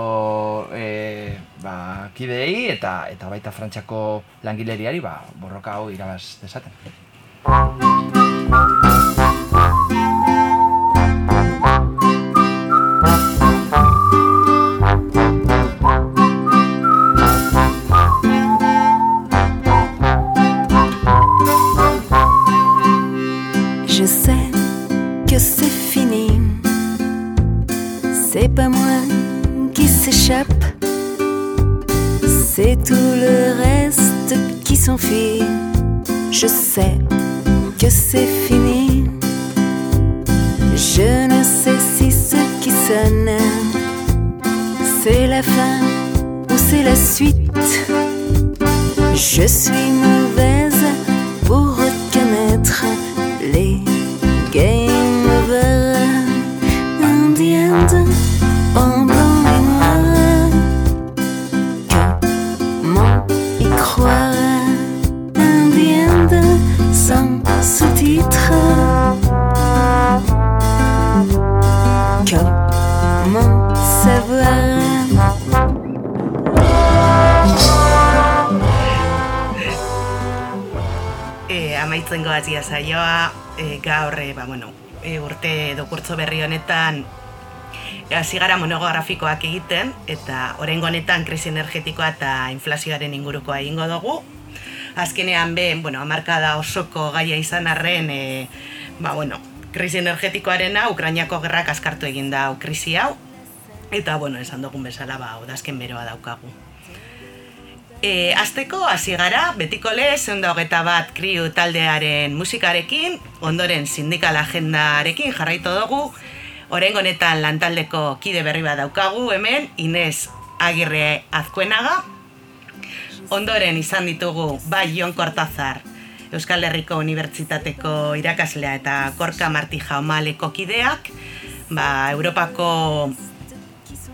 e, ba, kideei eta eta baita Frantziako langileriari ba borroka hau irabaz desaten. Hasi gara monografikoak egiten, eta oraingo honetan krisi energetikoa eta inflazioaren ingurukoa egingo dugu. Azkenean be, bueno, amarkada osoko gaia izan arren, e, ba, bueno, krisi energetikoarena, Ukrainiako gerrak askartu egin da krisi hau, eta, bueno, esan dugun bezala, ba, udazken beroa daukagu. E, azteko, hasi gara, betiko lez, eunda hogeta bat kriu taldearen musikarekin, ondoren sindikal agendarekin jarraitu dugu, Orengo honetan lantaldeko kide berri bat daukagu hemen, Inez Agirre Azkuenaga. Ondoren izan ditugu bai Jon Kortazar, Euskal Herriko Unibertsitateko irakaslea eta Korka Marti Jaumaleko kideak, ba, Europako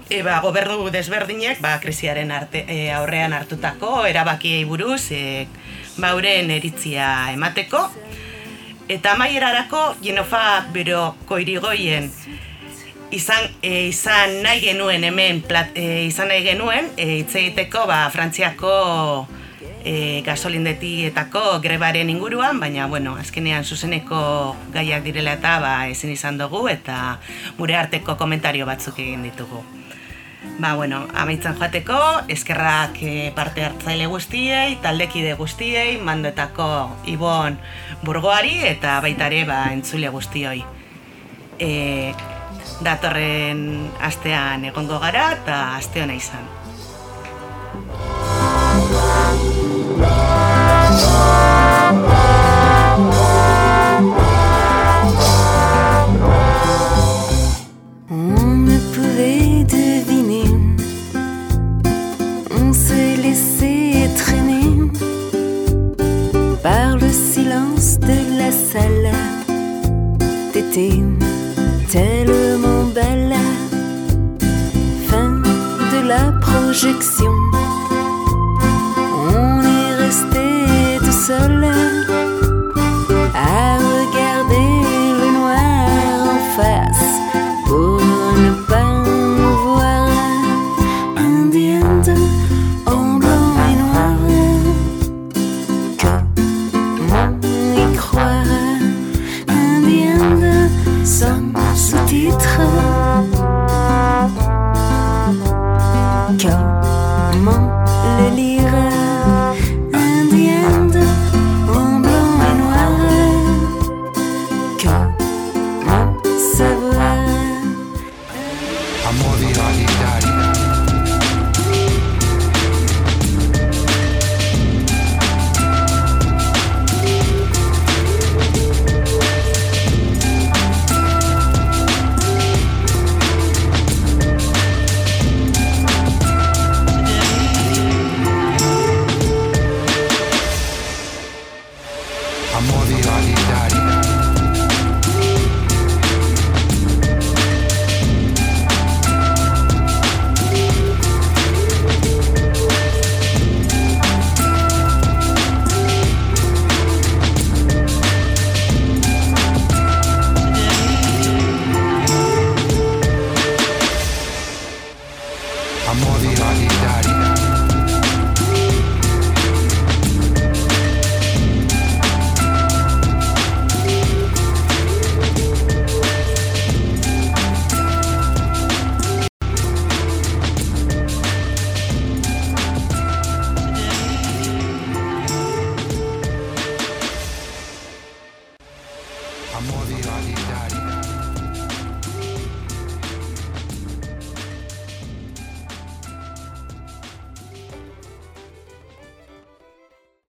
e, ba, gobernu desberdinek ba, krisiaren arte, e, aurrean hartutako erabakiei buruz e, ba, euren eritzia emateko. Eta amaierarako Genofa Beroko irigoien izan, e, izan nahi genuen hemen plat, e, izan nahi genuen e, hitz egiteko ba, Frantziako e, gasolindetietako grebaren inguruan, baina bueno, azkenean zuzeneko gaiak direla eta ba, ezin izan dugu eta gure arteko komentario batzuk egin ditugu. Ba, bueno, amaitzen joateko, eskerrak e, parte hartzaile guztiei, taldekide guztiei, mandoetako Ibon Burgoari eta baita ere ba, entzule guztioi. E, datorren astean egongo gara eta aste hona izan. On Tellement belle, fin de la projection. On est resté tout seul.